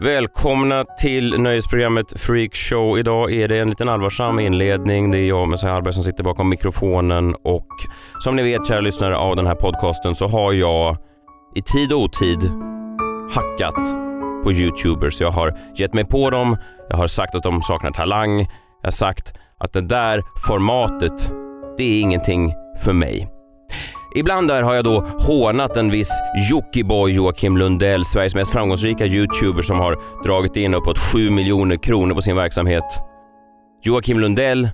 Välkomna till nöjesprogrammet Freak Show. Idag är det en liten allvarsam inledning. Det är jag, Messiah Hallberg, som sitter bakom mikrofonen och som ni vet, kära lyssnare av den här podcasten, så har jag i tid och otid hackat på YouTubers. Jag har gett mig på dem, jag har sagt att de saknar talang, jag har sagt att det där formatet, det är ingenting för mig. Ibland där har jag då hånat en viss Jockiboi Joakim Lundell, Sveriges mest framgångsrika YouTuber som har dragit in uppåt 7 miljoner kronor på sin verksamhet. Joakim Lundell,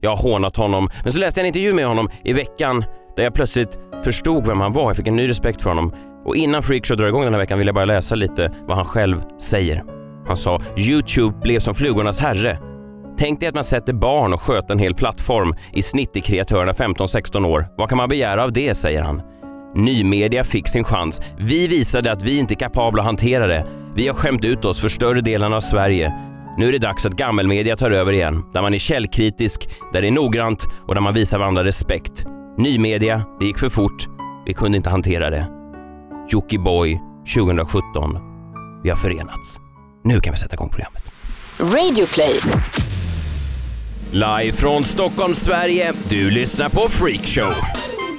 jag har hånat honom, men så läste jag en intervju med honom i veckan där jag plötsligt förstod vem han var. Jag fick en ny respekt för honom. Och innan Freakshow drar igång den här veckan vill jag bara läsa lite vad han själv säger. Han sa “Youtube blev som flugornas herre. Tänk dig att man sätter barn och sköter en hel plattform. I snitt är kreatörerna 15-16 år. Vad kan man begära av det, säger han. Nymedia fick sin chans. Vi visade att vi inte är kapabla att hantera det. Vi har skämt ut oss för större delen av Sverige. Nu är det dags att gammelmedia tar över igen, där man är källkritisk, där det är noggrant och där man visar varandra respekt. Nymedia, det gick för fort. Vi kunde inte hantera det. Jockiboi 2017. Vi har förenats. Nu kan vi sätta igång programmet. Radioplay. Live från Stockholm, Sverige. Du lyssnar på Freakshow.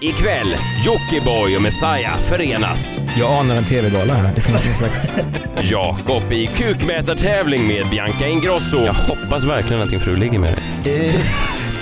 Ikväll, Jockiboi och Messiah förenas. Jag anar en tv-gala här. Det finns en slags... Jakob i kukmätartävling med Bianca Ingrosso. Jag hoppas verkligen att din fru ligger med dig.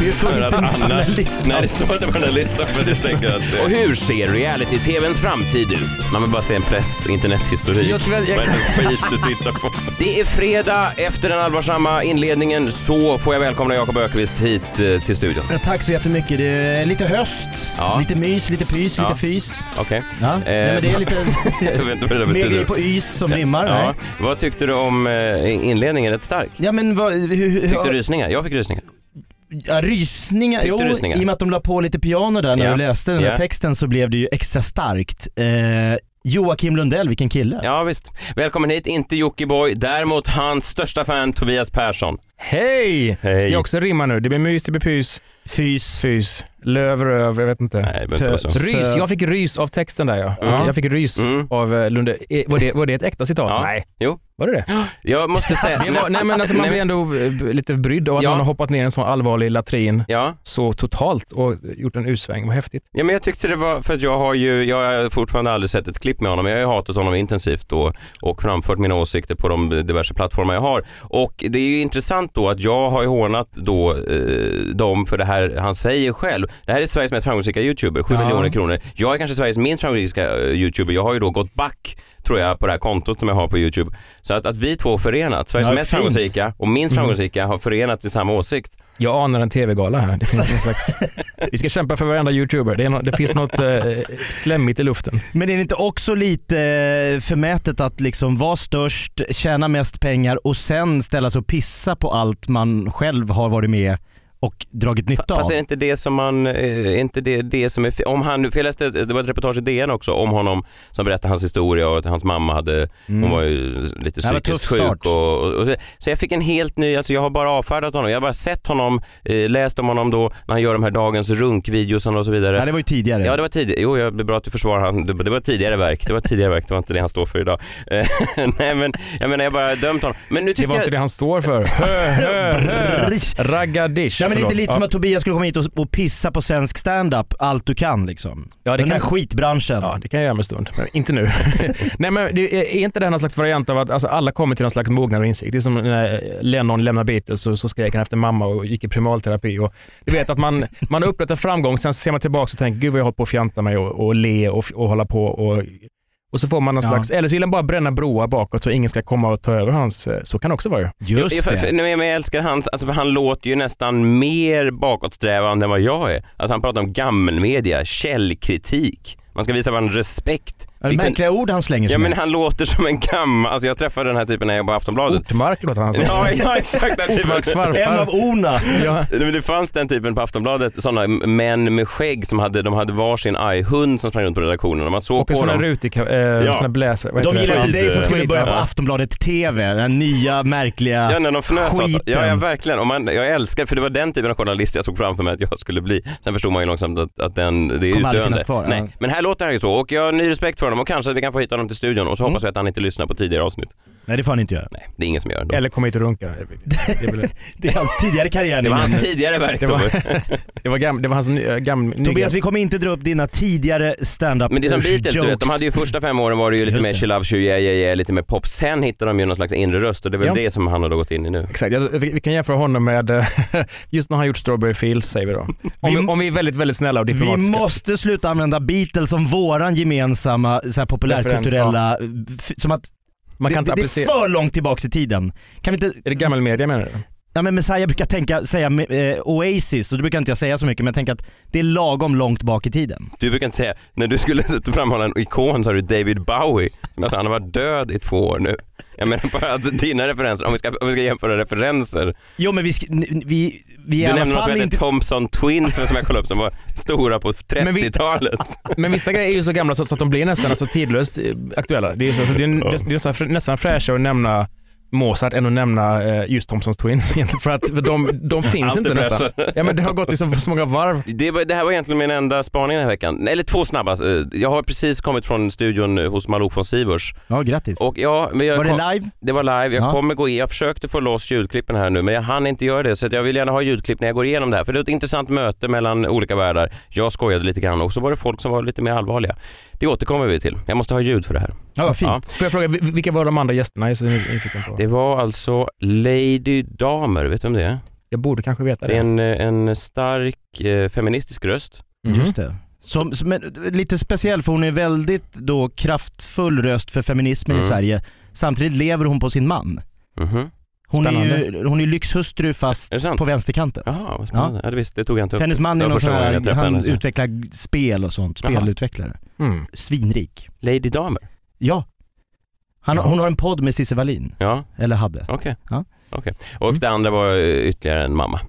Det står inte med på den här listan. Nej, det står inte på den här listan. Men det tänker att, och hur ser reality-tvns framtid ut? Man vill bara se en prästs internethistorik. Jag skulle- jag- Vad är det för skit du tittar på? Det är fredag. Efter den allvarsamma inledningen så får jag välkomna Jakob Ökvist hit eh, till studion. Ja, Tack så jättemycket. Det är lite höst, Ja. lite mys, lite pys, Ja. lite fys. Okej. Ja. Nej, men det är lite Jag vet inte vad det mer betyder. grejer på ys som rimmar. Ja. Vad tyckte du om eh, inledningen? Rätt stark. Ja men vad, hur, hur, Fick du rysningar? Jag fick rysningar. Ja, rysningar? Jo, rysningar? i och med att de la på lite piano där när Ja. du läste den här Ja. texten så blev det ju extra starkt. Eh, Joakim Lundell, vilken kille. Ja visst. Välkommen hit, inte Jockiboi. Däremot hans största fan Tobias Persson. Hej! Hej. Ska jag också rimma nu? Det blir mys, det blir pys, Fys. fys, löv, röv, jag vet inte. Nej, det inte så. Rys, jag fick rys av texten där ja. Ja. Jag fick rys Mm. av eh, Lunde. Eh, Var det, var det ett äkta citat? Ja. Nej. Jo. Var det det? Jag måste säga... det var, nej men alltså man blir ändå eh, lite brydd av att Ja. någon har hoppat ner i en sån allvarlig latrin Ja. så totalt och gjort en U-sväng. Vad häftigt. ja, men jag tyckte det var, för att jag har ju, jag har fortfarande aldrig sett ett klipp med honom. Jag har ju hatat honom intensivt och, och framfört mina åsikter på de diverse plattformar jag har. Och det är ju intressant då att jag har ju hånat då eh, dem för det här han säger själv. Det här är Sveriges mest framgångsrika YouTuber, 7 Ja. miljoner kronor. Jag är kanske Sveriges minst framgångsrika eh, YouTuber. Jag har ju då gått back tror jag på det här kontot som jag har på YouTube. Så att, att vi två förenats, Sveriges Ja, mest fint. framgångsrika och minst Mm. framgångsrika har förenats i samma åsikt. Jag anar en tv-gala här. Det finns en slags... Vi ska kämpa för varenda YouTuber. Det, är nå- det finns något eh, slemmigt i luften. Men är det inte också lite eh, förmätet att liksom vara störst, tjäna mest pengar och sen ställa sig och pissa på allt man själv har varit med och dragit nytta av? Fast är det inte det som man, eh, är inte det, det som är, om han, för jag läste, det var ett reportage i DN också om honom som berättade hans historia och att hans mamma hade, hon var ju lite Det psykiskt sjuk och, och, och, så jag fick en helt ny, alltså jag har bara avfärdat honom, jag har bara sett honom, eh, läst om honom då när han gör de här dagens runkvideosarna och så vidare. Ja, det var ju tidigare. Ja det var tidigare, jo jag, det är bra att du försvarar han, det, det var tidigare verk, det var tidigare verk, det var inte det han står för idag. Eh, Nej men jag menar jag bara dömt honom. Men nu Det tycker var jag... inte det han står för. Hö, hö, hö. Raggadish. Ja men det är inte Förlåt. lite som att Tobias skulle komma hit och, och pissa på svensk stand-up allt du kan liksom. Ja, det Den kan- här skitbranschen. Ja, det kan jag göra med stund, men inte nu. Nej, men det är inte det här någon slags variant av att alltså, alla kommer till någon slags mognad och insikt? Det är som när Lennon lämnade Beatles så, så skrek han efter mamma och gick i primalterapi. Och, du vet att man, man har en framgång, sen ser man tillbaka och tänker gud vad jag har hållit på att fjanta mig och, och le och, och hålla på och och så får man någon Ja. slags, eller så vill han bara bränna broar bakåt så ingen ska komma och ta över hans, eh, så kan det också vara ju. Just Ja, för, för, nej, men jag älskar hans, alltså för han låter ju nästan mer bakåtsträvande än vad jag är. Alltså han pratar om gammelmedia, källkritik. Man ska visa varandra respekt. Är det Vilken- märkliga ord han slänger sig Ja men med? han låter som en gammal, alltså jag träffade den här typen när jag jobbade på Aftonbladet. Ortmark låter han som. Ja, ja exakt den typen. En av orna. Ja. Nej, Men det fanns den typen på Aftonbladet, sådana män med skägg som hade, de hade varsin arghund som sprang runt på redaktionen och man såg Och en på sån här rutig, eh, sån här bläser. De gillar inte dig som skulle börja på Ja. Aftonbladet TV, den nya märkliga Ja när de fnös åt. Ja, ja verkligen. Och man, jag älskar, för det var den typen av journalist jag såg framför mig att jag skulle bli. Sen förstod man ju långsamt att, att den, det är Kommer aldrig utdöende. finnas kvar, Nej. ja. Men här låter han ju så och jag har ny respekt för honom och kanske att vi kan få hit honom till studion och så hoppas vi att han inte lyssnar på tidigare avsnitt. Nej det får han inte göra. Nej, det är ingen som gör det. Eller komma hit och runka. Det, är väl- Det är hans tidigare karriär Det var nu. hans tidigare verk det, var, det, var gam, det var hans ny- gam, Tobias vi kommer inte dra upp dina tidigare stand-up Men det är som Beatles, du vet, de hade ju första fem åren var det ju lite Just mer det. She Loves You, Yeah Yeah Yeah, lite mer pop. Sen hittade de ju någon slags inre röst och det är väl Ja. det som han har då gått in i nu. Exakt, jag, vi, vi kan jämföra honom med, eh, just när han gjort Strawberry Fields säger vi då. Om vi, Vi- om vi är väldigt, väldigt snälla och Vi diplomatiska. måste sluta använda Beatles som våran gemensamma så här, populärkulturella, f- som att Man kan det, inte det är applicera. för långt tillbaks i tiden. Kan vi inte, Är det gammelmedia menar du? ja men Messiah brukar tänka, säga eh, Oasis och det brukar inte jag säga så mycket men jag tänker att det är lagom långt bak i tiden. Du brukar inte säga, när du skulle framhålla en ikon så har du David Bowie. Men Alltså, han har varit död i två år nu. Jag menar bara att dina referenser, om vi ska, om vi ska jämföra referenser. Jo men vi, vi, vi är Du nämnde något som inte... Thompson Twins som jag kollade upp som var stora på Men vi- 30-talet. Men vissa grejer är ju så gamla så, så att de blir nästan alltså, tidlöst eh, aktuella. Det är, så, så det är, det är nästan, nästan fräschare att nämna Mozart än att nämna eh, just Thompsons Twins. För att de, de finns inte nästan. Ja, men det har gått i så, så många varv. Det, var, det här var egentligen min enda spaning den här veckan. Eller två snabba. Eh, Jag har precis kommit från studion hos Malou von Sivers. Ja grattis. Och ja, men jag var kom, det live? det var live. Jag Ja. kommer gå in, jag försökte få loss ljudklippen här nu men jag hann inte göra det så att jag vill gärna ha ljudklipp när jag går igenom det här för det är ett intressant möte mellan olika världar. Jag skojade lite grann och så var det folk som var lite mer allvarliga. Det återkommer vi till. Jag måste ha ljud för det här. Ja vad fint. Ja. Får jag fråga, vil- vilka var de andra gästerna? Jag är på. Det var alltså Lady Damer, vet du om det är? Jag borde kanske veta Det är det. en, eh, en stark eh, feministisk röst. Mhm. Just det. Som, som, men, lite speciell för hon är väldigt då kraftfull röst för feminismen i Mm. Sverige. Samtidigt lever hon på sin man. Mhm. Hon är ju Spännande. hon är lyxhustru fast Är på vänsterkanten. Jaha, vad spännande. Ja. det, visst, det tog jag inte upp. Hennes man är någon sån här, han henne, så. utvecklar spel och sånt, spelutvecklare. Mm. Svinrik. Lady Damer? Ja. Han, Ja. Hon har en podd med Cissi Wallin, Ja, eller hade. okej. Ja. Okej. Och Mm. det andra var eh, ytterligare en mamma.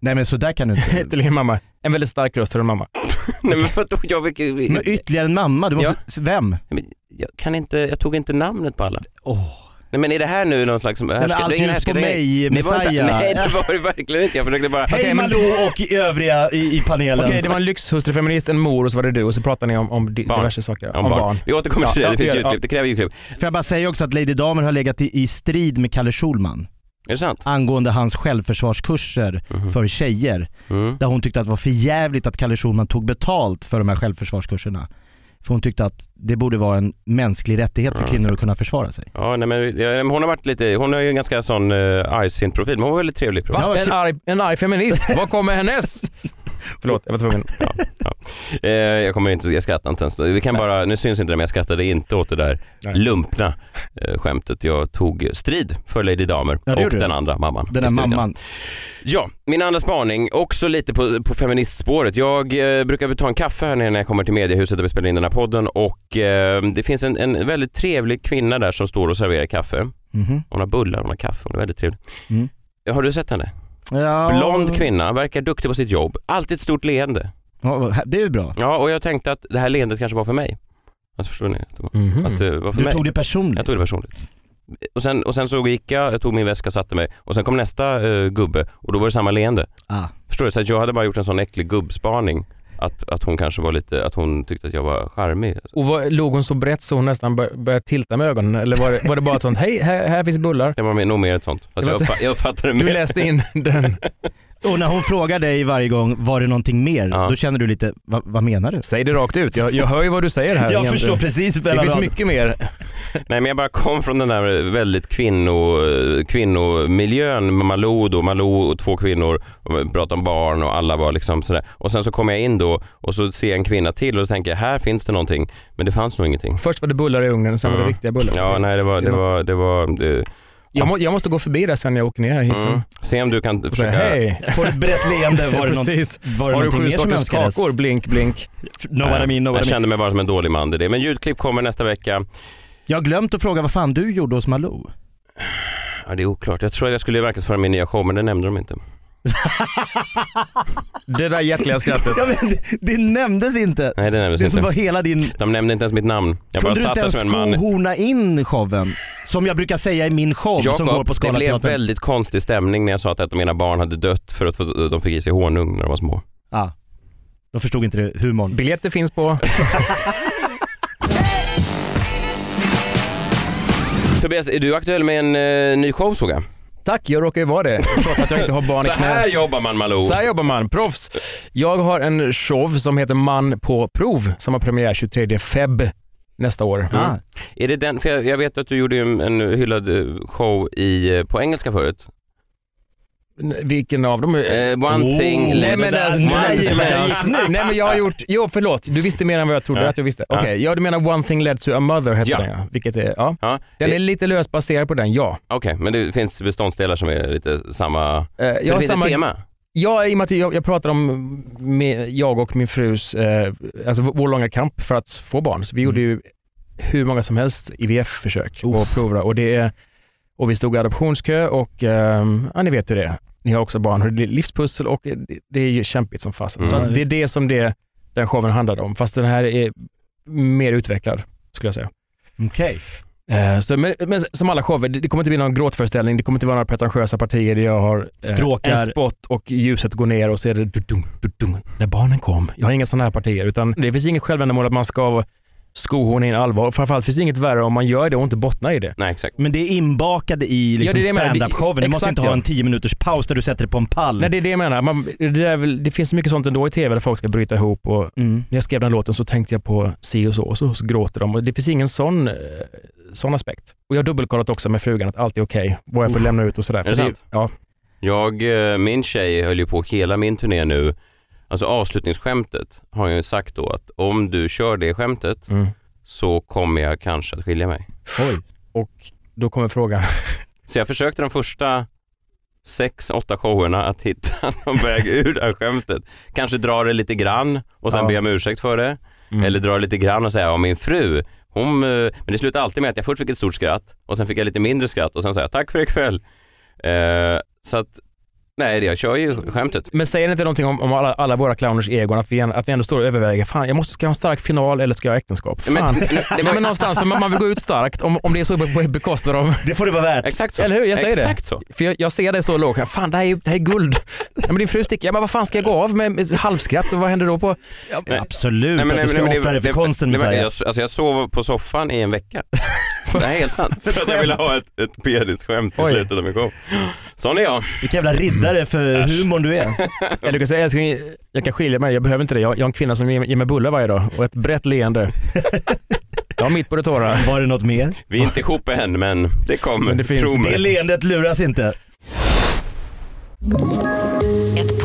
Nej men så där kan du inte. Ytterligare en mamma. En väldigt stark röst för en mamma. Nej men vadå, jag, fick, Men ytterligare en mamma, du måste, vem? Men jag kan inte, jag tog inte namnet på alla. Åh. Nej men är det här nu någon slags... Nej, men härska- allt det är ingen ljus på härska- mig, det var inte- Messiah. Nej det var det verkligen inte. Jag försökte bara... Hej Malou och övriga i, i panelen. Okej, det var en lyxhustrufeminist, en mor och så var det du och så pratade ni om, om di- Barn. diverse saker. Om barn. Vi återkommer till Ja, det, det finns ja. Det kräver ljudklipp. Får jag bara säga också att Lady Damer har legat i, i strid med Kalle Schulman Är det sant? angående hans självförsvarskurser Mhm. för tjejer. Mm. Där hon tyckte att det var för jävligt att Kalle Schulman tog betalt för de här självförsvarskurserna. För hon tyckte att det borde vara en mänsklig rättighet för kvinnor att kunna försvara sig. Ja, nej, men, ja, men hon har varit lite, hon har ju en ganska sån uh, argsint profil, men hon var väldigt trevlig profil. Va? En, arg, en arg feminist. Vad kommer härnäst? Förlåt, jag var tvungen. Ja, ja. Eh, jag kommer inte, jag skrattar inte ens. Vi kan bara, nu syns inte det men jag skrattade inte åt det där Nej. lumpna eh, skämtet. Jag tog strid för Lady Damer Ja, och du. den andra mamman. Den där mamman. Ja, min andra spaning, också lite på, på feministspåret. Jag eh, brukar ta en kaffe här nere när jag kommer till mediehuset där vi spelar in den här podden och eh, det finns en, en väldigt trevlig kvinna där som står och serverar kaffe. Mhm. Hon har bullar, hon har kaffe, hon är väldigt trevlig. Mm. Har du sett henne? Ja, Blond kvinna, verkar duktig på sitt jobb, alltid ett stort leende. Ja, det är ju bra. Ja, och jag tänkte att det här leendet kanske var för mig. Alltså förstår ni? Mhm. att det var för Du mig. tog det personligt. Jag tog det personligt. Och sen, och sen så gick jag, jag tog min väska, satte mig och sen kom nästa eh, gubbe och då var det samma leende. Ah. Förstår du? Så att jag hade bara gjort en sån äcklig gubbspaning. Att, att hon kanske var lite, att hon tyckte att jag var charmig. Och var, låg hon så brett så hon nästan bör, började tilta med ögonen? Eller var det, var det bara ett sånt, hej, här, här finns bullar. Det var nog mer ett sånt. Fast jag, uppfa- jag uppfattade Du läste in den. Och när hon frågar dig varje gång, var det någonting mer? Ja. Då känner du lite, "Va, vad menar du? Säg det rakt ut. Jag, jag hör ju vad du säger här. Jag egentligen. förstår precis Det finns mycket mer. Nej men jag bara kom från den där väldigt kvinno, kvinnomiljön med Malou då, Malou och två kvinnor och pratade om barn och alla var liksom sådär. Och sen så kom jag in då och så ser jag en kvinna till och så tänker jag här finns det någonting. Men det fanns nog ingenting. Först var det bullar i ugnen, sen var det Mm. riktiga bullar. Ja nej det var, det var, det var det, Jag, må, jag måste gå förbi där sen jag åker ner här hissen. mm. Se om du kan försöka hej. Får ett brett leende, var det, någon, var det Har du sju sorters kakor? Blink, blink. Know what I mean, know what Jag I mean. kände mig bara som en dålig man det. Men ljudklipp kommer nästa vecka. Jag har glömt att fråga vad fan du gjorde hos Malou. Ja, det är oklart. Jag tror att jag skulle marknadsföra min nya show men det nämnde de inte. Det där hjärtliga skrattet. Ja, men det, det nämndes inte. Nej det nämndes Det som inte. var hela din... De nämnde inte ens mitt namn. Jag bara Kunde du satt inte där ens som en man. skohorna in showen? Som jag brukar säga i min show som går på Jakob, det blev väldigt konstig stämning när jag sa att ett av mina barn hade dött för att de fick i sig honung när de var små. Ja. De förstod inte det, humorn. Biljetter finns på... Tobias, är du aktuell med en eh, ny show såg jag? Tack, jag råkar ju vara det. Trots att jag inte har barn i Så här knät. jobbar man Malou. Så här jobbar man, proffs. Jag har en show som heter Man på prov som har premiär 23 feb nästa år. Ah. Är det den, för jag, jag vet att du gjorde ju en, en hyllad eh, show i, eh, på engelska förut. Vilken av dem? Eh, one Oh, thing led men alltså, nej, nej, nej men jag har gjort, jo förlåt, du visste mer än vad jag trodde Ja. att jag visste. Ja. Okej, ja du menar One thing led to a mother hette Ja. den ja. Vilket är, ja. Ja. Den är lite löst baserad på den, ja. Okej, men det finns beståndsdelar som är lite samma... För jag det finns samma, ett tema. Ja, i och med att jag, jag pratar om med, jag och min frus, eh, alltså vår långa kamp för att få barn. Så vi gjorde ju hur många som helst IVF-försök och Uff. prover. Och, det är, och vi stod i adoptionskö och ehm, ja, ni vet hur det är. Ni har också barn och det är livspussel och det, det är ju kämpigt som fasen. Så Mm. att det är det som det, den showen handlade om. Fast den här är mer utvecklad skulle jag säga. Okej. Eh, så, men, men som alla shower, det, det kommer inte bli någon gråtföreställning, det kommer inte vara några pretentiösa partier där jag har eh, Stråkar. en spot och ljuset går ner och så är det dudung, dudung, när barnen kom. Jag har inga sådana här partier utan det finns inget självändamål att man ska skohorna in allvar. Och Framförallt finns det inget värre om man gör det och inte bottnar i det. Nej, exakt. Men det är inbakade i liksom Ja, stand-up-showen. Du måste inte ha ja. en 10 minuters paus där du sätter dig på en pall. Nej, det är det jag menar. Man, det, väl, det finns så mycket sånt ändå i tv där folk ska bryta ihop och Mm. när jag skrev den låten så tänkte jag på si och så och så, så gråter de. Och det finns ingen sån, eh, sån aspekt. Och jag har dubbelkollat också med frugan att allt är okej, vad jag får Uff. lämna ut och sådär. Är det För sant? Ja, Jag, eh, min tjej höll ju på hela min turné nu. Alltså avslutningsskämtet har jag ju sagt då att om du kör det skämtet mm. så kommer jag kanske att skilja mig. Oj. Och då kommer frågan. Så jag försökte de första sex, åtta showerna att hitta någon väg ur det här skämtet. Kanske dra det lite grann och sen Ja. be om ursäkt för det. Mm. Eller dra det lite grann och säga om min fru, hon, eh, men det slutar alltid med att jag först fick ett stort skratt och sen fick jag lite mindre skratt och sen sa jag tack för ikväll. Eh, så att, nej jag kör ju skämtet. Men säger det inte någonting om, om alla, alla våra clowners egon att vi, att vi ändå står och överväger, fan jag måste, ska jag ha en stark final eller ska jag ha äktenskap? Fan. Men- Men, det var- men någonstans, för man, man vill gå ut starkt om, om det är så på bekostnad av... Det får det vara värt. Exakt så. Eller hur? Jag säger det. Exakt så. För jag, jag ser dig stå låga, fan det här är, det här är guld. Ja, men din fru sticker, ja, men vad fan ska jag gå av med, med halvskratt och vad händer då på... Nej. Absolut, Nej, men- att du ska nej, men offra det för det- konsten det jag, alltså jag sov på soffan i en vecka. Det här är helt sant. För att jag ville ha ett, ett pediskt-skämt i slutet av min show. Sån är jag. Vilken jävla riddare för humorn du är. Eller du kan säga, älskling, jag kan skilja mig, jag behöver inte det. Jag, jag har en kvinna som ger, ger mig bullar varje dag och ett brett leende. Jag har mitt på det torra. Var det något mer? Vi är inte ihop än men det kommer. Men det finns- Tro Det leendet luras inte.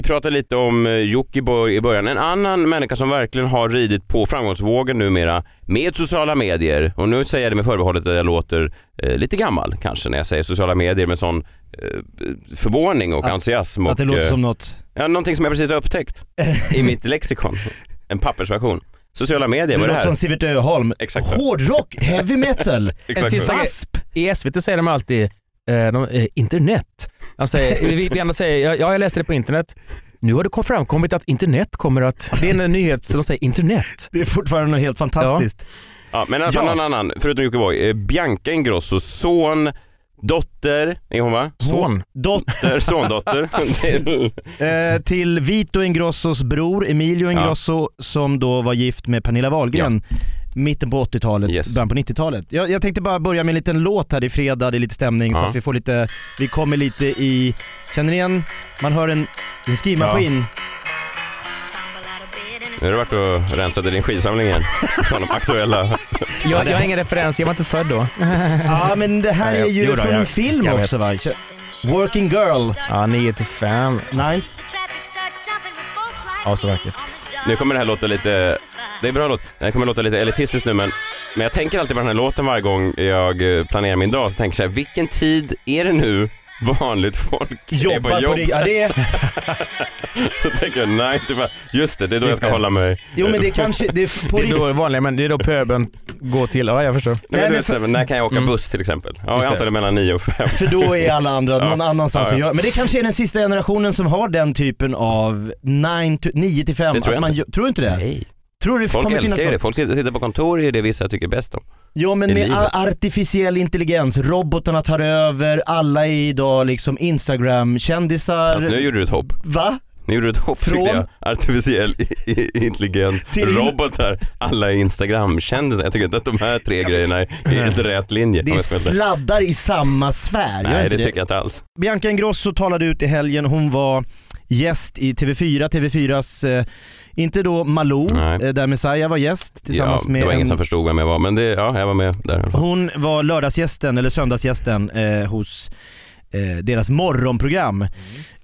Vi pratade lite om eh, Jockiboi i början. En annan människa som verkligen har ridit på framgångsvågen numera med sociala medier. Och nu säger jag det med förbehållet att jag låter eh, lite gammal kanske när jag säger sociala medier med sån eh, förvåning och Att- entusiasm. Att det och, låter eh, som något... Ja, någonting som jag precis har upptäckt i mitt lexikon. En pappersversion. Sociala medier, Du vad är det låter som här? Sivert Öholm. Hårdrock, heavy metal, Exakt asp. I SVT säger de alltid eh, de, eh, internet. De säger, vi, vi andra säger, ja, ja jag läste det på internet. Nu har det kom framkommit att internet kommer att... Det är en nyhet så de säger internet. Det är fortfarande något helt fantastiskt. Ja, men i alla fall Ja. någon annan, förutom Jockiboi. Eh, Bianca Ingrossos son, dotter, är hon va? Son. Dotter, sondotter. till- Eh, till Vito Ingrossos bror Emilio Ingrosso som då var gift med Pernilla Wahlgren mitten på 80-talet, Yes. början på 90-talet. Jag, jag tänkte bara börja med en liten låt här, det är fredag, det är lite stämning så Ja. att vi får lite, vi kommer lite i, känner ni igen, man hör en, en skrivmaskin. Nu har du varit och rensat i din skivsamling igen. Från de aktuella. Jag, jag har ingen referens, jag var inte född då. Ja men det här Nej, är ju jo då, från en film jag vet. också va? Working Girl. Ja, 9 till 5. Nej. Ja, så vackert. Nu kommer det här låta lite, det är en bra låt, den kommer låta lite elitistiskt nu men, men jag tänker alltid på den här låten varje gång jag eh, planerar min dag så tänker jag så här, vilken tid är det nu vanligt folk är Jobbar på jobb. det. Ja, det är, Så tänker jag, nej, det var, just det, det är då jag ska hålla mig. jo men det kanske, det är på Det är då vanliga, men det är då pöbeln går till. Ja, jag förstår. Nej, men Nej, men vet, för- här, när kan jag åka Mm. buss till exempel? Ja, Just jag antar det mellan 9 och 5. För då är alla andra Ja. någon annanstans Ja, ja. att göra. Men det kanske är den sista generationen som har den typen av 9 till 5. Det tror jag man, inte. Tror du inte det? Nej. Tror du det Folk kommer finnas älskar ju det. Folk sitter sitter på kontor, det är det vissa tycker bäst om. Ja men i med livet. artificiell intelligens, robotarna tar över, alla är idag liksom Instagram-kändisar. Alltså, nu gjorde du ett hopp. Va? Nu gjorde du ett hopp Från- tyckte jag. Artificiell i- i- intelligens, Till- robotar, alla är Instagram-kändisar. Jag tycker inte att de här tre grejerna är i helt rätt linje. Det är sladdar i samma sfär, gör Nej, inte det det? tycker jag inte alls. Bianca Ingrosso talade ut i helgen, hon var gäst i TV4, TV4s, eh, inte då Malou, Nej. eh, där Messiah var gäst tillsammans ja, med det var ingen en som förstod vem jag var, men det, ja, jag var med där. Hon var lördagsgästen, eller söndagsgästen eh, hos eh, deras morgonprogram.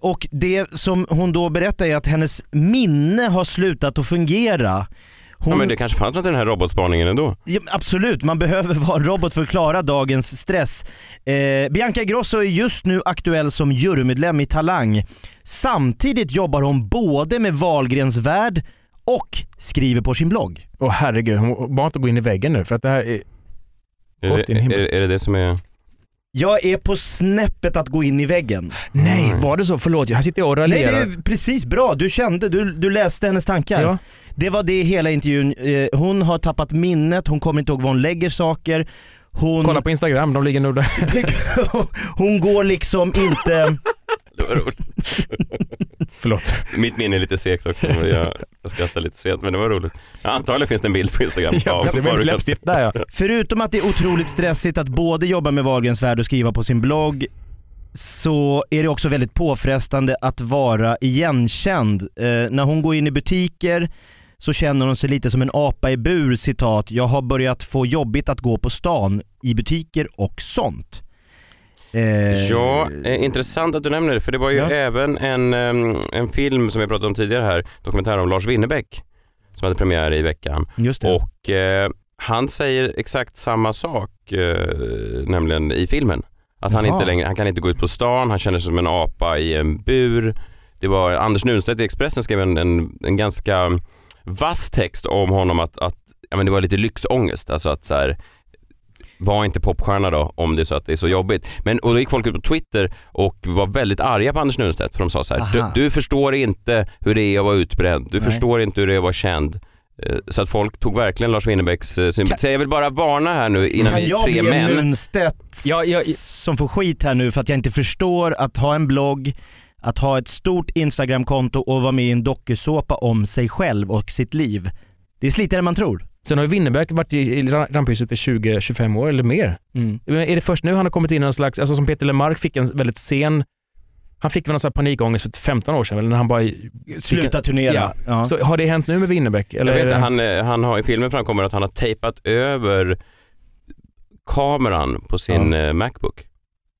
Och det som hon då berättar är att hennes minne har slutat att fungera. Hon, Ja, men det kanske fanns något i den här robotspaningen ändå. Ja, absolut, man behöver vara en robot för att klara dagens stress. Eh, Bianca Ingrosso är just nu aktuell som jurymedlem i Talang. Samtidigt jobbar hon både med Wahlgrens värld och skriver på sin blogg. Åh herregud, hon bara inte gå in i väggen nu för att det här är... Är det, är, är det det som är... Jag är på snäppet att gå in i väggen. Nej, var det så? Förlåt, här sitter jag och Nej det raljerar. är precis bra, du kände, du, du läste hennes tankar. Ja. Det var det hela intervjun, eh, hon har tappat minnet, hon kommer inte ihåg var hon lägger saker. Hon, Kolla på Instagram, de ligger nog där. hon går liksom inte... Förlåt. Mitt minne är lite segt också. men Jag, jag skrattar lite sent, men det var roligt. Ja, antagligen finns det en bild på Instagram. Ja, där ja. Förutom att det är otroligt stressigt att både jobba med Wahlgrens värld och skriva på sin blogg så är det också väldigt påfrestande att vara igenkänd. Eh, när hon går in i butiker så känner hon sig lite som en apa i bur, citat, jag har börjat få jobbigt att gå på stan i butiker och sånt. Eh, Ja, eh, intressant att du nämner det, för det var ju Ja. även en, en film som vi pratade om tidigare här, dokumentär om Lars Winnerbäck, som hade premiär i veckan. Just det. Och eh, han säger exakt samma sak, eh, nämligen i filmen. Att han Jaha. inte längre, han kan inte gå ut på stan, han känner sig som en apa i en bur. Det var Anders Nunstedt i Expressen skrev en, en, en ganska vass text om honom att, att ja, men det var lite lyxångest. Alltså att så här, var inte popstjärna då om det är så att det är så jobbigt. Men, och då gick folk ut på Twitter och var väldigt arga på Anders Nunstedt för de sa så här, du, du förstår inte hur det är att vara utbränd, du Nej. förstår inte hur det är att vara känd. Eh, Så att folk tog verkligen Lars Winnerbäcks eh, sympati. Så jag vill bara varna här nu innan kan vi jag tre bli en män. Nunstedt Ja, jag- som får skit här nu för att jag inte förstår att ha en blogg, att ha ett stort Instagramkonto och vara med i en dokusåpa om sig själv och sitt liv. Det är slitigare än man tror. Sen har ju Winnerbäck varit i, i ramphuset i 20-25 år eller mer. Mm. Är det först nu han har kommit in i en slags, alltså som Peter Lemark fick en väldigt sen, han fick väl någon sån här panikångest för 15 år sedan, eller när han bara... Sluta turnera. Ja. Ja. Så har det hänt nu med Winnerbäck? Eller Jag vet, inte, han, eh, han har, I filmen framkommer att han har tejpat över kameran på sin eh, Macbook.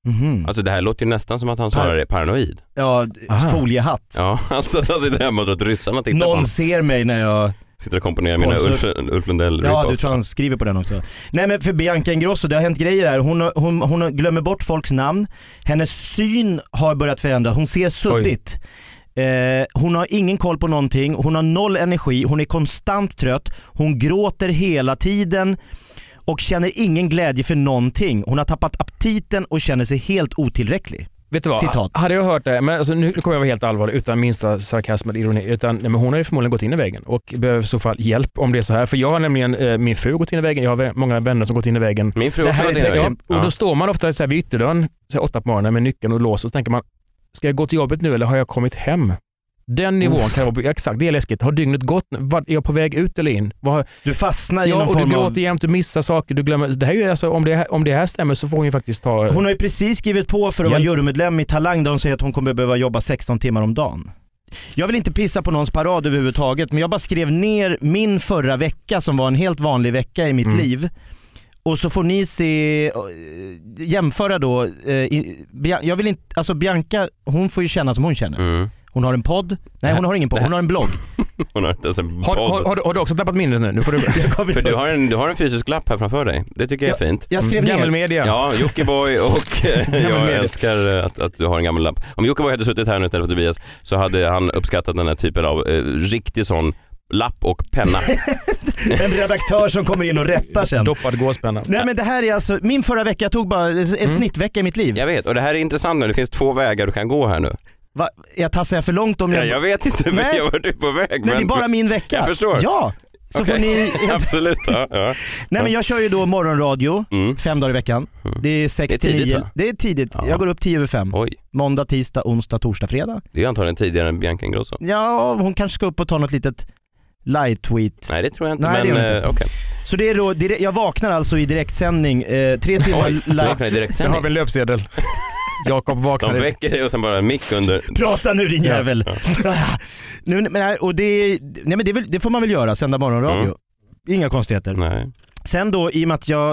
Mhm. Alltså det här låter ju nästan som att han snarare är paranoid. ja, Aha. foliehatt. Ja, alltså att han sitter hemma och tror att ryssarna tittar på Någon honom. ser mig när jag... Sitter och komponerar mina. Ulf, Ulf Lundell Ja, du tror han skriver på den också. Nej men för Bianca Ingrosso, det har hänt grejer här. Hon, hon, hon glömmer bort folks namn. Hennes syn har börjat förändras. Hon ser suddigt. Eh, hon har ingen koll på någonting, hon har noll energi, hon är konstant trött, hon gråter hela tiden och känner ingen glädje för någonting. Hon har tappat aptiten och känner sig helt otillräcklig. Vet du vad? Citat. Hade jag hört det, men alltså, nu kommer jag vara helt allvarlig utan minsta sarkasm eller ironi. Utan, nej, men hon har ju förmodligen gått in i väggen och behöver i så fall hjälp om det är så här. För jag har nämligen, eh, min fru har gått in i väggen, jag har många vänner som gått in i väggen. Min fru har också varit inne i väggen. Ja, och då står man ofta så här vid ytterdörren, så här åtta på morgonen med nyckeln och lås och så tänker man, ska jag gå till jobbet nu eller har jag kommit hem? Den nivån kan vara, exakt det är läskigt. Har dygnet gått? Var, är jag på väg ut eller in? Vad, har- Du fastnar i ja, någon och du form gråter av... jämt, du missar saker, du glömmer. Det här är ju alltså, om, det, här- om det här stämmer så får hon ju faktiskt ta... Hon har ju precis skrivit på för att vara jurymedlem i Talang där hon säger att hon kommer behöva jobba 16 timmar om dagen. Jag vill inte pissa på någons parad överhuvudtaget men jag bara skrev ner min förra vecka som var en helt vanlig vecka i mitt Mm. liv. Och så får ni se, eh, jämföra då, eh, jag vill inte, alltså Bianca hon får ju känna som hon känner. Mm. Hon har en podd, nej hon har ingen podd, hon har en blogg. Hon har inte ens en Har, har, podd. har, du- har du också tappat minnet nu? nu får du... Jag kommer För inte du ihåg. har, en, du har en fysisk lapp här framför dig. Det tycker jag är fint. Jag skrev ner. Gammelmedia. Ja, Jockiboi och eh, jag media. älskar eh, att, att du har en gammal lapp. Om Jockiboi hade suttit här nu istället för Tobias så hade han uppskattat den här typen av eh, riktig sån lapp och penna. En redaktör som kommer in och rättar sen. Doppad gåspenna. Nej men det här är alltså, min förra vecka, jag tog bara en snittvecka i mitt liv. Jag vet, och det här är intressant nu. Det finns två vägar du kan gå här nu. Va, jag tassar jag för långt om jag... Ja, jag vet inte, men jag var du på väg. Nej men... det är bara min vecka. Jag förstår. Ja! Så Okej. får ni... Absolut. Ja, ja. Nej men jag kör ju då morgonradio Mm. fem dagar i veckan. Det är sex Det är till tidigt, nio. va? Det är tidigt. Ja. Jag går upp tio över fem. Oj, Måndag, tisdag, onsdag, torsdag, fredag. det är antagligen tidigare än Bianca Ingrosso. Ja, hon kanske ska upp och ta något litet light tweet. Nej det tror jag inte, Nej, det men gör hon eh, okej. Så det är då, jag vaknar alltså i direktsändning, eh, tre timmar live. vaknar i Där har en löpsedel. Jakob De vaknade. väcker dig och sen bara mick under. Prata nu din Ja, jävel! nu, men, nej, och det, nej, men det, är väl, det får man väl göra, sända morgonradio. Mm. Inga konstigheter. Nej. Sen då, i och med att jag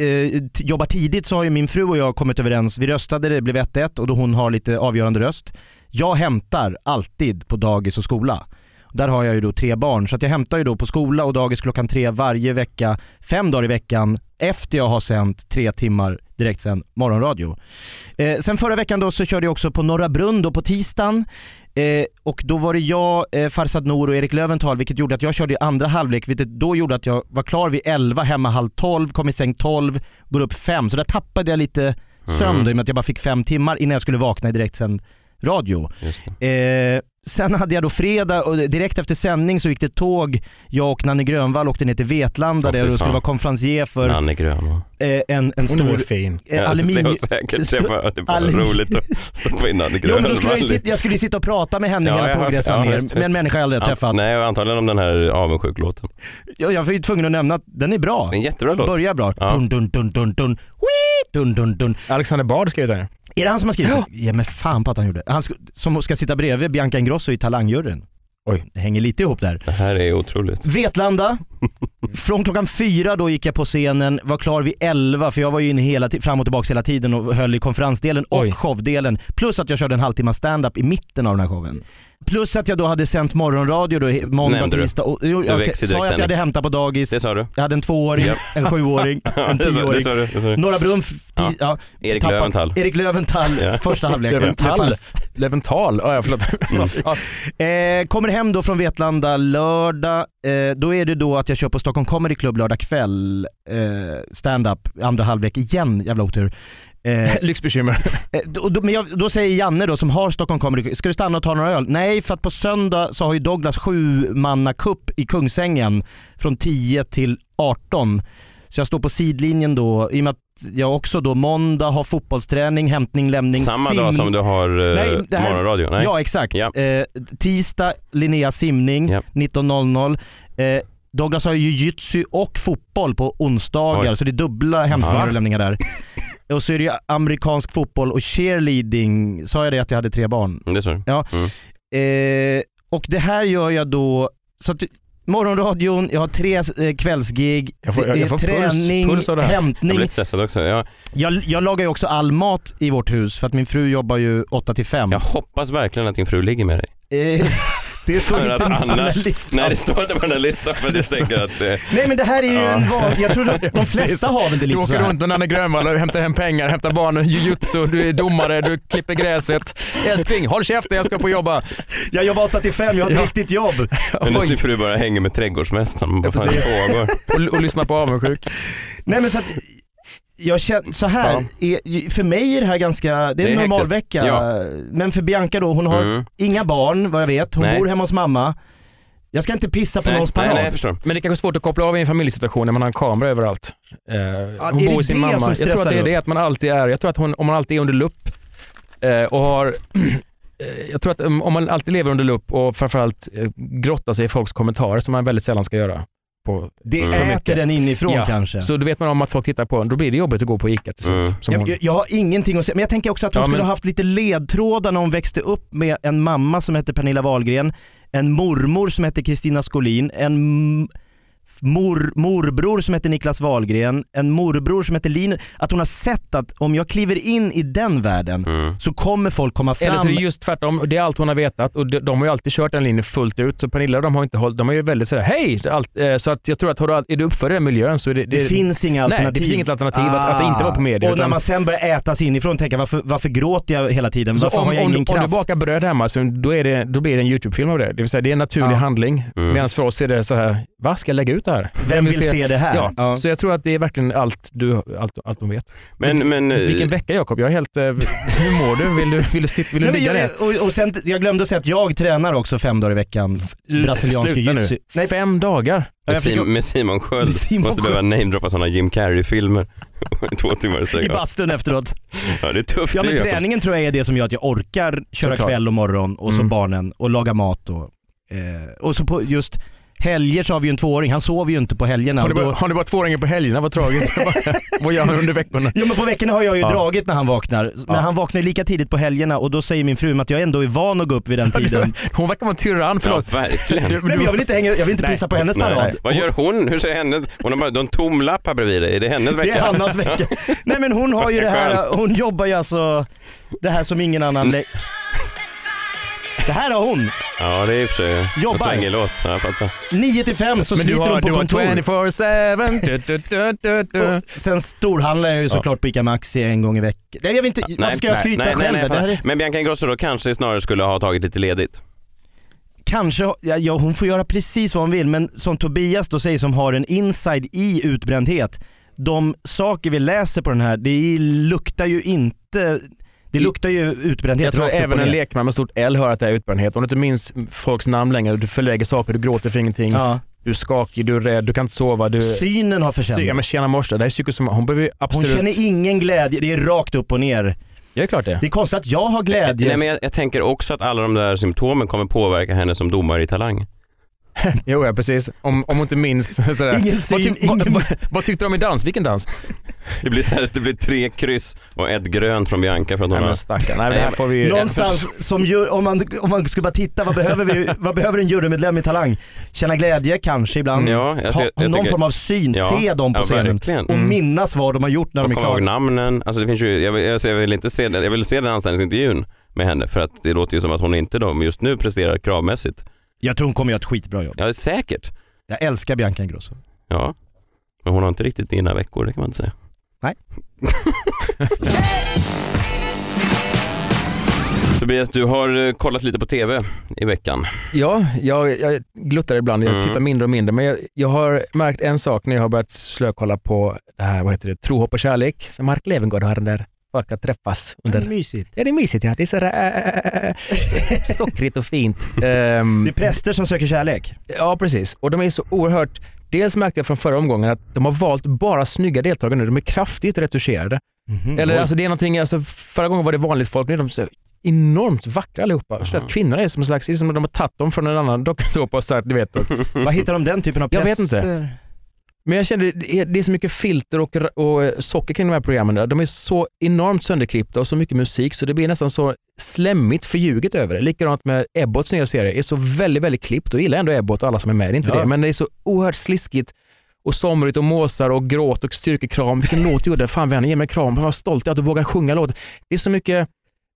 eh, jobbar tidigt så har ju min fru och jag kommit överens. Vi röstade, det blev 1-1 och då hon har lite avgörande röst. Jag hämtar alltid på dagis och skola. Där har jag ju då tre barn så att jag hämtar ju då på skola och dagis klockan tre varje vecka, fem dagar i veckan efter jag har sänt tre timmar direkt sen morgonradio. Eh, sen förra veckan då så körde jag också på Norra Brunn då på tisdagen eh, och då var det jag, eh, Farsad Nour och Erik Löventhal vilket gjorde att jag körde i andra halvlek vilket då gjorde att jag var klar vid 11, hemma halv 12, kom i säng 12, går upp 5 så där tappade jag lite sömn då, i och med att jag bara fick fem timmar innan jag skulle vakna i direktsänd radio. Eh, sen hade jag då fredag och direkt efter sändning så gick det tåg. Jag och Nanne Grönvall åkte ner till Vetlanda Åh, där jag skulle vara konferencier för Nanne Grön. va? eh, en, en Hon är stor fin. eh, Ja, aluminium... Det säkert, det var, det var aluminium- roligt att stoppa in Nanne Jo, Grön. men då skulle jag, sitta, jag skulle ju sitta och prata med henne Ja, hela tågresan ja, ner med en människa jag aldrig har träffat. Nej, antagligen om den här avundsjuk-låten. Jag, jag var ju tvungen att nämna att den är bra. Det är en jättebra låt. Börjar bra. Ja. Dun, dun, dun, dun, dun. Dun, dun, dun. Alexander Bard skrev den. Är det han som har skrivit? Ja men fan på att han gjorde. Han sk- som ska sitta bredvid Bianca Ingrosso i Talangjuryn. Oj. Det hänger lite ihop där. Det här är otroligt. Vetlanda, från klockan fyra då gick jag på scenen, var klar vid elva för jag var ju inne hela fram och tillbaka hela tiden och höll i konferensdelen och Oj. showdelen. Plus att jag körde en halvtimme stand-up i mitten av den här showen. Plus att jag då hade sänt morgonradio då, måndag, Nämnde du. tisdag. Och, jo, i sa jag att jag direktsändning. hade hämtat på dagis. Det sa du. Jag hade en tvååring, Ja. en sjuåring, en det sa- det tioåring. sa du, det sa du. Norra Brunn, f- ti- Ja. ja. Erik tappat- Löwenthal. Erik Löwenthal, Ja. första halvleken. Löwenthal. Det fanns- Levental. Ja, förlåt. Ja, Eh, kommer hem då från Vetlanda lördag, eh, då är det då att jag kör på Stockholm Comedy Club lördag kväll, eh, stand-up, andra halvlek igen, jävla otur. Eh, Lyxbekymmer. eh, då, då, men jag, då säger Janne då som har Stockholm Comedy, ska du stanna och ta några öl? Nej, för att på söndag så har ju Douglas sju manna cup i Kungsängen från 10 till 18. Så jag står på sidlinjen då, i och med att jag också då måndag har fotbollsträning, hämtning, lämning, Samma sim- dag som du har eh, Nej, det här- morgonradio? Nej. Ja exakt. Ja. Eh, tisdag Linnea simning Ja. 19.00. Eh, Douglas har ju jujutsu och fotboll på onsdagar Oj. så det är dubbla hämtningar och lämningar där. Och så är det ju amerikansk fotboll och cheerleading. Sa jag det att jag hade tre barn? Det sa du. Eh, och det här gör jag då, så att morgonradion, jag har tre eh, kvällsgig, Jag får- jag- det är jag får puls- träning, puls det här. Jag hämtning. blir lite stressad också. Jag, Jag, jag lagar ju också all mat i vårt hus för att min fru jobbar ju 8 till 5. jag hoppas verkligen att din fru ligger med dig. Det står inte på den här listan. Nej det står inte på den här listan för jag tänker att eh, Nej men det här är ju Ja. en van, jag tror att de flesta har väl det Du lite så åker runt med Nanne Grönvall och hämtar hem pengar, hämtar barnen, jujutsu, du är domare, du klipper gräset. Älskling, håll käften, jag ska på jobba. Jag jobbar 8 till 5, jag har ett Ja. riktigt jobb. hennes Oj, fru bara hänger med trädgårdsmästaren. Vad fan precis. pågår? och, och lyssna på avundsjuk. Nej men så att jag känner så här, är, för mig är det här ganska, det är Det är en normal vecka. Ja. Men för Bianca då, hon har Mm. inga barn vad jag vet, hon Nej. bor hemma hos mamma. Jag ska inte pissa på Nej, någons nej, parad. nej, förstår. Men det är kanske svårt att koppla av i en familjesituation när man har en kamera överallt. Eh, hon är bor hos sin mamma. Jag tror att det är det att man alltid är, jag tror att hon, om man alltid är under lupp eh, och har eh, jag tror att um, om man alltid lever under lupp och framförallt eh, grottar sig i folks kommentarer som man väldigt sällan ska göra. På, Det äter mycket. den inifrån Ja, kanske. Så då vet man om att folk tittar på en, då blir det jobbigt att gå på ICA till slut. Mm. Som jag, jag, har ingenting att säga, men jag tänker också att hon Ja, skulle men- ha haft lite ledtrådar när hon växte upp med en mamma som hette Pernilla Wahlgren, en mormor som hette Kristina Skolin, en mor, morbror som heter Niklas Wahlgren, en morbror som heter Linus. Att hon har sett att om jag kliver in i den världen Mm. så kommer folk komma fram. Eller så är det just tvärtom. Det är allt hon har vetat och de, de har ju alltid kört den linjen fullt ut. Så Pernilla de har inte hållit, de är ju väldigt sådär hej! Allt, eh, så att jag tror att har du, är du uppför i den miljön så är det... det, finns inga nej, alternativ. det finns inget alternativ att, att det inte vara på media. Och när man sen börjar äta sig inifrån och tänka varför, varför gråter jag hela tiden? så Varför om, har jag om, ingen om du kraft? bakar bröd hemma så då, är det, då blir det en YouTube-film av det. Det vill säga det är en naturlig Ja. handling. Mm. Medan för oss är det så här, vad ska jag lägga ut det här? Vem vill se det här? Ja, så jag tror att det är verkligen allt du allt, allt de vet. Men, men, eh, Vilken vecka Jakob, jag är helt... eh, Hur mår du? Vill du, vill du, sitta, vill du ligga ner? jag, och, och sen, jag glömde att säga att jag tränar också fem dagar i veckan. Brasiliansk Sluta nu. jiu-jitsu. Nej, Fem dagar? med, Sim, med Simon Sköld. Med Simon Måste Sköld. behöva namedroppa sådana Jim Carrey-filmer. Två timmar i I sträck. bastun efteråt. Ja, det är tufft. Ja men träningen tror jag är det som gör att jag orkar köra Såklart. kväll och morgon och så Mm. barnen och laga mat och, eh, och så på just helger så har vi ju en tvååring, han sover ju inte på helgerna. Har du, och bara, då, har du bara tvååringar på helgerna? Vad tragiskt. Vad gör han under veckorna? Jo men på veckorna har jag ju Ja. dragit när han vaknar, men Ja. han vaknar ju lika tidigt på helgerna och då säger min fru att jag ändå är van att gå upp vid den tiden. Hon verkar vara en tyrann, Ja, förlåt. verkligen. Du- Nej, men jag vill inte, hänga, jag vill inte pissa på hennes Nej. parad. Vad gör hon? Hur ser hennes... Hon har bara du en tom lapp här bredvid dig. Är det hennes vecka? Det är Hannas vecka. Nej men hon har ju det här, hon jobbar ju alltså det här som ingen annan Det här har hon. Ja, det är i och för sig en Jobbar. svängig låt. Ja, Jag fattar. 9 till 5 så Men du sliter har, hon på du har kontor. 24-7. Du, du, du, du, du. Och sen storhandlar jag ju såklart på ICA Maxi en gång i veckan. Nej jag vet inte, varför ska jag skryta nej, själv? nej, det här är, Men Bianca Ingrosso då kanske snarare skulle ha tagit lite ledigt. kanske, ja, ja, hon får göra precis vad hon vill men som Tobias då säger som har en inside i utbrändhet. De saker vi läser på den här, det luktar ju inte, det luktar ju utbrändhet Jag tror rakt även en lekman med stort L hör att det är utbrändhet. Om du inte minns folks namn längre, du förlägger saker, du gråter för ingenting, Ja. du är skakig, du är rädd, du kan inte sova. Du... Synen har Sy- Ja försämrats. men tjena morsa, det här är psykosomat. Hon behöver ju Hon absolut... känner ingen glädje, det är rakt upp och ner. Ja, det är klart det. Det är konstigt att jag har glädje. Nej, men jag, jag tänker också att alla de där symptomen kommer påverka henne som domare i Talang. Jo, ja, precis. Om, om hon inte minns. Sådär. Ingen vad, syn, tyck- ingen- vad, vad, vad tyckte de i dans? Vilken dans? Det blir, så här, det blir tre kryss och ett grönt från Bianca för att hon Nej men. Nej, det Nej, här men- får vi... Någonstans som ju, om man, om man skulle bara titta, vad behöver, vi, vad behöver en jurymedlem i Talang? Känna glädje kanske ibland, Ja, jag- ha jag någon tycker- form av syn, Ja, se dem på ja, scenen verkligen. och Mm. minnas vad de har gjort när de Och är komma ihåg klara. namnen. Alltså det finns ju, jag, vill, alltså jag vill inte se, jag vill se den anställningsintervjun med henne för att det låter ju som att hon inte då just nu presterar kravmässigt. Jag tror hon kommer göra ett skitbra jobb. Ja, säkert. Jag älskar Bianca Ingrosso. Ja. Men hon har inte riktigt dina veckor, det kan man inte säga. Nej. Tobias, du har eh, kollat lite på TV i veckan. Ja, jag, jag gluttar ibland. Jag Mm. tittar mindre och mindre. Men jag, jag har märkt en sak när jag har börjat slökolla på det här, vad heter det, Tro, hopp och kärlek. Så Mark Levengood har den där Folk ska träffas under... Mysigt. Ja, det är mysigt ja. Det är så där, äh, so- sockrigt och fint. Ehm, Det är präster som söker kärlek. Ja, precis. Och de är så oerhört... Dels märkte jag från förra omgången att de har valt bara snygga deltagare nu. De är kraftigt retuscherade. Mhm. Eller Oj. alltså det är någonting, alltså, förra gången var det vanligt folk, nu är de så enormt vackra allihopa. Så att kvinnorna är som en slags, det är som att de har tagit dem från en annan dokusåpa och sagt, du vet. att- Vad hittar de den typen av Jag präster? vet inte. Men jag kände, det är, det så mycket filter och, och socker kring de här programmen. Där. De är så enormt sönderklippta och så mycket musik så det blir nästan så slemmigt förljuget över det. Likadant med Ebbots nya serie, är så väldigt, väldigt klippt och gillar ändå Ebbot och alla som är med, det är inte Ja. det. Men det är så oerhört sliskigt och somrigt och måsar och gråt och styrkekram. Vilken låt du gjorde. Fan vänner, ge mig en kram. Jag var stolt att du vågar sjunga låten. Det är så mycket,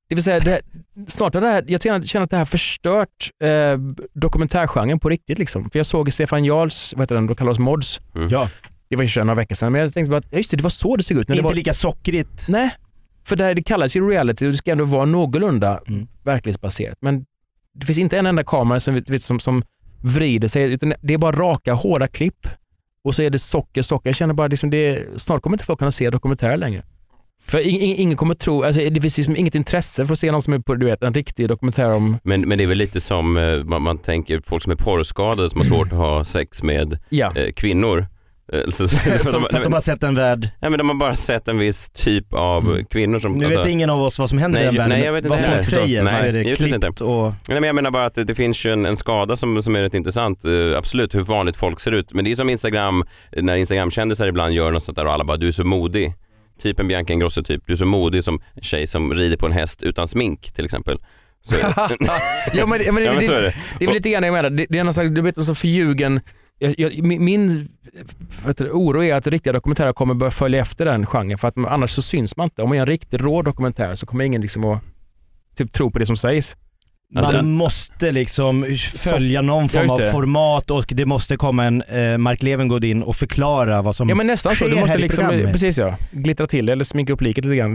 det vill säga, det, snart har det här, jag känner känner att det här förstört eh, dokumentärgenren på riktigt. Liksom. För jag såg Stefan Jarls, vad heter den, då kallas Mods. Ja, Det var ju några veckor sedan, men jag tänkte bara, just det, det var så det såg ut. När det inte var, lika sockrigt. nej, för det, här, det kallas ju reality och det ska ändå vara någorlunda Mm. verklighetsbaserat. Men det finns inte en enda kamera som, vet, som, som vrider sig, utan det är bara raka, hårda klipp. Och så är det socker, socker. Jag känner bara liksom det, snart kommer inte folk kunna se dokumentärer längre. För ing, ing, ingen kommer tro, alltså det finns liksom inget intresse för att se någon som är på du vet, en riktig dokumentär om, Men, men det är väl lite som eh, man, man tänker folk som är porrskadade som har svårt att ha sex med ja. eh, kvinnor. Eh, Som, för att de har sett en värld. Nej men de har bara sett en viss typ av Mm. kvinnor som... Nu alltså- vet ingen av oss vad som händer Nej, i den världen. nej, jag vet inte vad folk förstås. säger Nej, så är det klippt inte. och... Nej, men jag menar bara att det, det finns ju en, en skada som, som är rätt intressant, eh, absolut, hur vanligt folk ser ut. Men det är som Instagram, när Instagram-kändisar ibland gör något sånt där och alla bara du är så modig. Typ en Bianca Ingrosso typ, du är så modig som en tjej som rider på en häst utan smink till exempel. Ja, men, men, ja, men det, så är det. Det är väl lite grann det jag menar. Det, det är någon slags, du vet, en sån förljugen jag, jag, min du, oro är att riktiga dokumentärer kommer börja följa efter den genren för att annars så syns man inte. Om man gör en riktigt rå dokumentär så kommer ingen liksom att typ, tro på det som sägs. Man den- måste liksom följa någon form av format och det måste komma en eh, Mark Levengood in och förklara vad som Ja men nästan så. sker Du måste i liksom, precis ja, glittra till det eller sminka upp liket lite grann.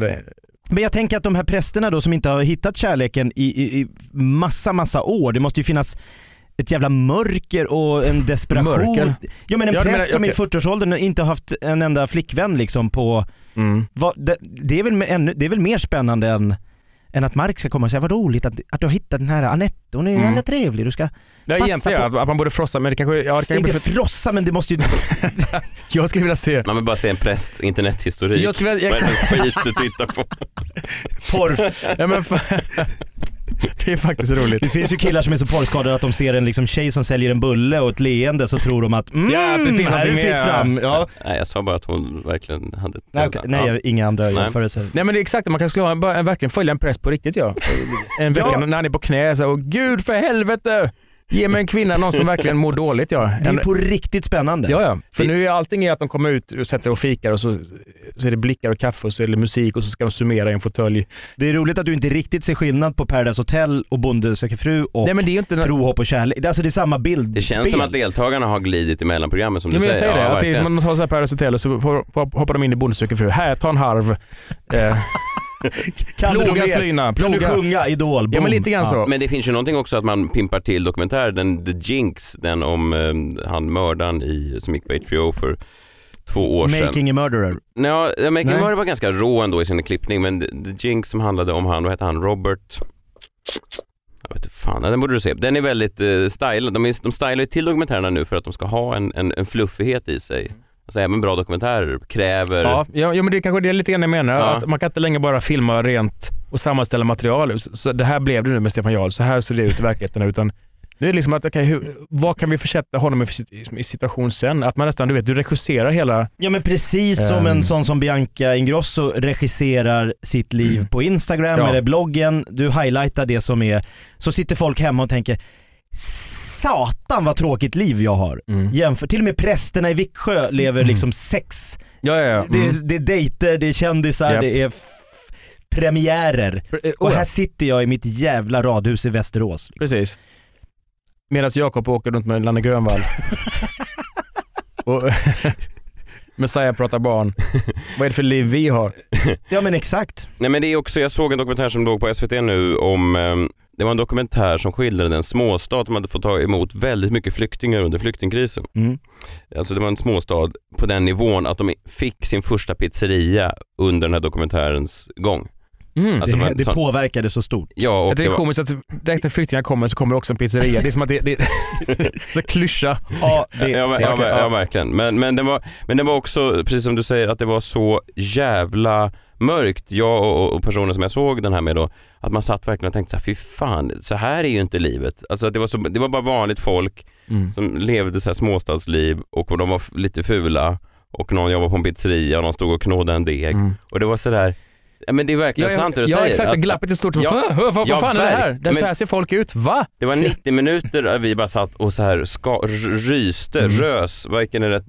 Men jag tänker att de här prästerna då som inte har hittat kärleken i, i, i massa, massa år, det måste ju finnas ett jävla mörker och en desperation. Mörker? Ja men en Ja, präst menar- som i okej. 40-årsåldern inte har haft en enda flickvän liksom på... Mm. Vad, det, det, är väl ännu, det är väl mer spännande än, än att Mark ska komma och säga vad roligt att, att du har hittat den här Anette, hon är ju Mm. mm. trevlig, du ska... Ja, Passa egentligen på. att, man borde frossa men det kanske, ja, det kanske inte för, frossa men det måste ju... Jag skulle vilja se Man vill bara se en prästs internethistorik. Jag skulle vilja- Vad är det för skit du tittar på? porr. ja, men fa- Det är faktiskt roligt. Det finns ju killar som är så porrskadade att de ser en liksom tjej som säljer en bulle och ett leende så tror de att mm, Ja, det finns här är det fritt fram. Ja. Nej, jag sa bara att hon verkligen hade ett Nej, okej. Nej, inga andra Nej. jämförelser. Nej men det är exakt, man kanske skulle ha, bara, verkligen följa en präst på riktigt ja. En vecka Ja. när han är på knä så, och gud för helvete! Ge mig en kvinna, någon som verkligen mår dåligt ja. Det är på riktigt spännande. ja, ja. För Det- nu är allting är att de kommer ut och sätter sig och fikar och så, så är det blickar och kaffe och så är det musik och så ska de summera i en fåtölj. Det är roligt att du inte riktigt ser skillnad på Paradise Hotel och Bonde söker fru och Nej men det är inte... Tro, hopp och kärlek. Alltså det är samma bild. Det känns som att deltagarna har glidit emellan programmen som Ja, du men jag säger. säger det, Ja, att det är som att man tar så här Paradise Hotel och så hoppar de in i Bonde söker fru. Här, ta en harv. Kan du ploga mer? slyna, Kan du ploga. sjunga Idol? Ja Boom. men lite grann så. Men det finns ju någonting också att man pimpar till dokumentär, den The Jinx, den om eh, han mördaren i, som gick på HBO för två år sedan. Making a murderer. Ja, ja, Making Nej. Murder var ganska rå ändå i sin klippning men The, The Jinx som handlade om han, vad hette han, Robert jag vet inte fan, ja, den borde du se. Den är väldigt uh, stylad. De, är, de stylar ju till dokumentärerna nu för att de ska ha en, en, en fluffighet i sig. Alltså även bra dokumentärer kräver... Ja, ja, ja men det är kanske det är lite grann jag menar. Ja. Att man kan inte längre bara filma rent och sammanställa material. Så, det här blev det nu med Stefan Jarl, så här ser det ut i verkligheten. Utan det är liksom att, okej, hur, vad kan vi försätta honom i, i situation sen? Att man nästan, du vet, du regisserar hela... Ja men precis som Ehm. en sån som Bianca Ingrosso regisserar sitt liv på Instagram Ja. eller bloggen. Du highlightar det som är, så sitter folk hemma och tänker Satan vad tråkigt liv jag har. Jämför, till och med prästerna i Viksjö lever liksom sex. Ja, ja, ja. Det, Mm. är, det är dejter, det är kändisar, Japp. det är premiärer. Eh, Och oh, här sitter jag i mitt jävla radhus i Västerås. Precis. Medan Jakob åker runt med Lanne Grönvall. och Messiah pratar barn. Vad är det för liv vi har? Ja men exakt. Nej men det är också, jag såg en dokumentär som låg på SVT nu om, eh, det var en dokumentär som skildrade en småstad som hade fått ta emot väldigt mycket flyktingar under flyktingkrisen. Mm. Alltså det var en småstad på den nivån att de fick sin första pizzeria under den här dokumentärens gång. Mm. Alltså, det det så- påverkade så stort. Ja, och det det är var, komiskt att direkt när flyktingar kommer så kommer också en pizzeria. Det är som att det, det så klyscha. Ja, det ja, men, ja, men, ja verkligen. Men, men, det var, men det var också, precis som du säger, att det var så jävla mörkt. Jag och, och personer som jag såg den här med då, att man satt verkligen och tänkte så här, fy fan, så här är ju inte livet. Alltså det var, så, det var bara vanligt folk Mm. som levde så här småstadsliv och de var lite fula och någon jobbade på en pizzeria och någon stod och knådade en deg. Mm. Och det var sådär, ja men det är verkligen Ja, sant det ja, du ja säger. exakt, att- glappet är stort. Ja. Hö, hö, vad, Ja, vad fan är det här? Det, så här ser folk ut. Va? Det var 90 minuter där vi bara satt och så här ska, ryste, Mm. rös, vilken är rätt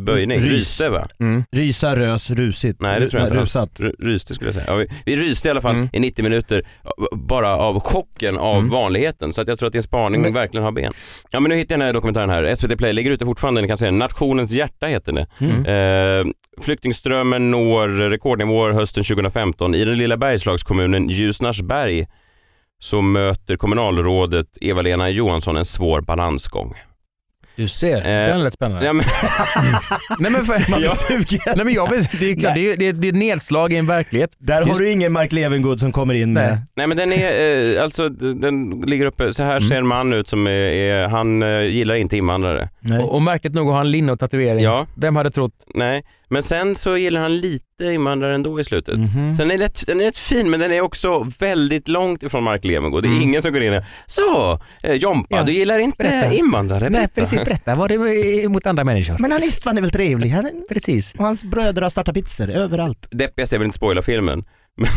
böjning? Rys. Ryste va? Mm. Rysa, rös, rusigt. Nej det tror jag inte. Rusat. Ryste skulle jag säga. Ja, vi, vi ryste i alla fall Mm. i 90 minuter ja, bara av chocken av Mm. vanligheten. Så att jag tror att din spaning Men- verkligen har ben. Ja men nu hittade jag den här dokumentären här. SVT Play ligger ute fortfarande, ni kan se den. Nationens hjärta heter den. Mm. Eh, flyktingströmmen når rekordnivåer hösten 2015. I den lilla Bergslagskommunen Ljusnarsberg så möter kommunalrådet Eva-Lena Johansson en svår balansgång. Du ser, Eh, den lät spännande. Ja, men, Nej, men för, Man blir sugen. Nej, men jag vet, det är klart, det är, det, är, det är ett nedslag i en verklighet. Där har du ingen Mark Levengood som kommer in Nej. med... nej men den är, eh, alltså den ligger uppe, så här Mm. ser en man ut som är, är han eh, gillar inte invandrare. Nej. Och, och märkligt nog har han linne och tatuering. Ja, Vem hade trott? nej. Men sen så gillar han lite invandrare ändå i slutet. Mhm. Sen är den rätt, den är rätt fin men den är också väldigt långt ifrån Mark Levengood. Det är Mm. ingen som går in och Så, eh, Jompa Ja. du gillar inte Berätta. invandrare? Berätta. berätta. Var det mot andra människor? Men han Istvan är väl trevlig? Han, Precis. och hans bröder har startat pizzor överallt. Deppigast, jag vill inte spoila filmen, men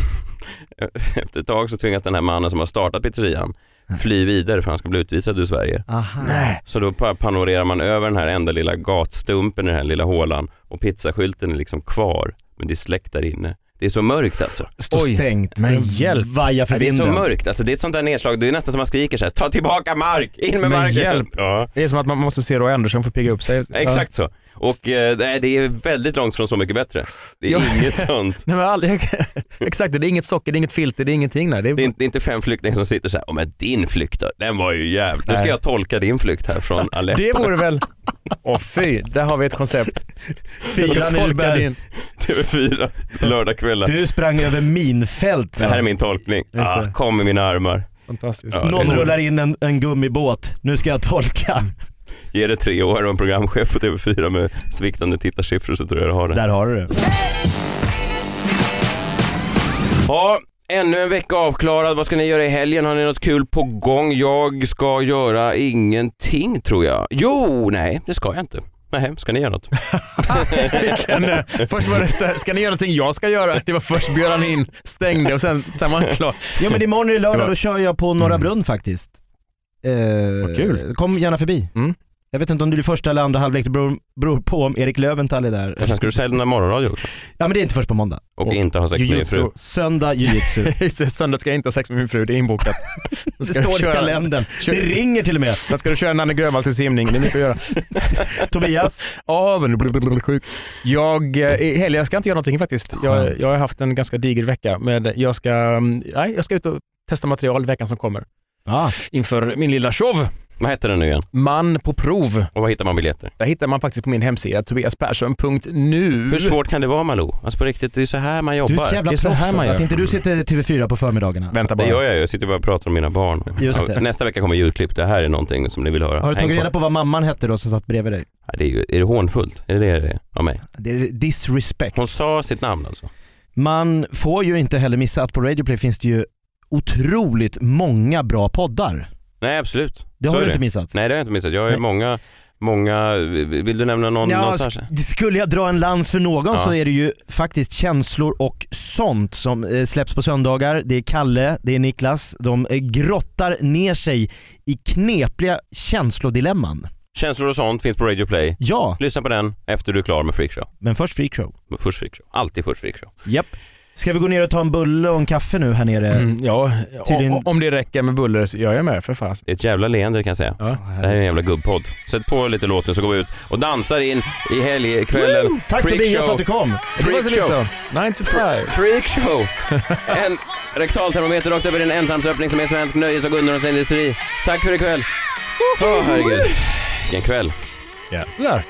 efter ett tag så tvingas den här mannen som har startat pizzerian fly vidare för han ska bli utvisad ur Sverige. Aha. Så då pa- panorerar man över den här enda lilla gatstumpen i den här lilla hålan och pizzaskylten är liksom kvar men det är släckt där inne. Det är så mörkt alltså. Står Oj, stängt. men hjälp. Vaja för Det är så vinden. mörkt, alltså det är ett sånt där nedslag, det är nästan som man skriker så här, ta tillbaka mark, in med Men marken. hjälp. Ja, Det är som att man måste se Roy Andersson för att pigga upp sig. exakt så. Och eh, nej, det är väldigt långt från Så mycket bättre. Det är Ja. inget sånt. Nej, men aldrig, exakt, det är inget socker, det är inget filter, det är ingenting. Nej. Det är, Det är, inte, det är inte fem flyktingar som sitter så här, "Åh, men din flykt då, den var ju jävligt. Nu ska Nej. jag tolka din flykt här från Aleppo. det vore väl... Åh fy, där har vi ett koncept. Jag Fyra tolka Nyberg. din. TV4, lördagskvällar. Du sprang över minfält. Det här är min tolkning. Just Ah, det. kom i mina armar. Fantastiskt. Ja, Någon rullar in en, en gummibåt. Nu ska jag tolka. Ge det tre år och en programchef på TV4 med sviktande tittarsiffror så tror jag du har det. Där har du det. Ja, ännu en vecka avklarad. Vad ska ni göra i helgen? Har ni något kul på gång? Jag ska göra ingenting tror jag. Jo, nej det ska jag inte. Nej, ska ni göra något? Eh, först var det så ska ni göra någonting jag ska göra? Det var först bjöd han in, stängde och sen, sen var han klar. Ja men imorgon är det lördag, då kör jag på Norra Brunn faktiskt. Eh, Vad kul. Kom gärna förbi. Mm. Jag vet inte om du blir första eller andra halvlek, det beror, beror på om Erik Löwenthall är där. Sen ska du sälja morgonradio också. Ja men det är inte först på måndag. Och, Och inte ha sex med din fru. Söndag jujutsu. Det, Söndag ska jag inte ha sex med min fru, det är inbokat. Det står i köra- kalendern. kör- Det ringer till och med. Då ska du köra Nanne Grönvall till simning, det är mycket att göra. Tobias, Aven, sjuk. Jag, i helgen, jag ska inte göra någonting faktiskt. Jag, jag har haft en ganska diger vecka. Med, jag, ska, nej, jag ska ut och testa material veckan som kommer. ja, Inför min lilla show, Vad heter den nu igen? Man på prov. Och var hittar man biljetter? Där hittar man faktiskt på min hemsida, tobiaspersson.nu. Hur svårt kan det vara Malou? Alltså på riktigt, det är så här man du är jobbar. ett jävla Det är så proffs här man alltså. gör. Att inte du sitter TV4 på förmiddagarna. Vänta Det bara. gör jag ju, jag sitter bara och pratar om mina barn. Just det. Nästa vecka kommer ljudklipp, det här är någonting som ni vill höra. Har du tagit reda på vad mamman hette då som satt bredvid dig? Ja, det är, ju, är det hånfullt? Är det det det är av mig? Det är disrespect. Hon sa sitt namn alltså. Man får ju inte heller missa att på Radio Play finns det ju otroligt många bra poddar. Nej absolut. Det har du inte missat. Nej det har jag inte missat. Jag har ju många, många, vill du nämna någon, Ja, någonstans? sk- skulle jag dra en lans för någon Ja. så är det ju faktiskt känslor och sånt som eh, släpps på söndagar. Det är Kalle, det är Niklas. De eh, grottar ner sig i knepliga känslodilemman. Känslor och sånt finns på Radio Play. Ja, Lyssna på den efter du är klar med Freakshow. men först freakshow. Först Freakshow. Alltid först Freakshow. Japp. Ska vi gå ner och ta en bulle och en kaffe nu här nere? Mm, ja, o- om det räcker med buller så gör jag med för fan. Det är ett jävla leende kan jag säga. Ja. Det här är en jävla gubbpodd. Sätt på lite låt nu så går vi ut och dansar in i helgkvällen. Tack Tobias för att du kom. Freakshow. liksom, 9 to 5. Freakshow! En rektaltermometer rakt över din ändtarmsöppning som är svensk nöjes och underhållningsindustri. Tack för ikväll. Åh herregud. Vilken kväll. Jävlar.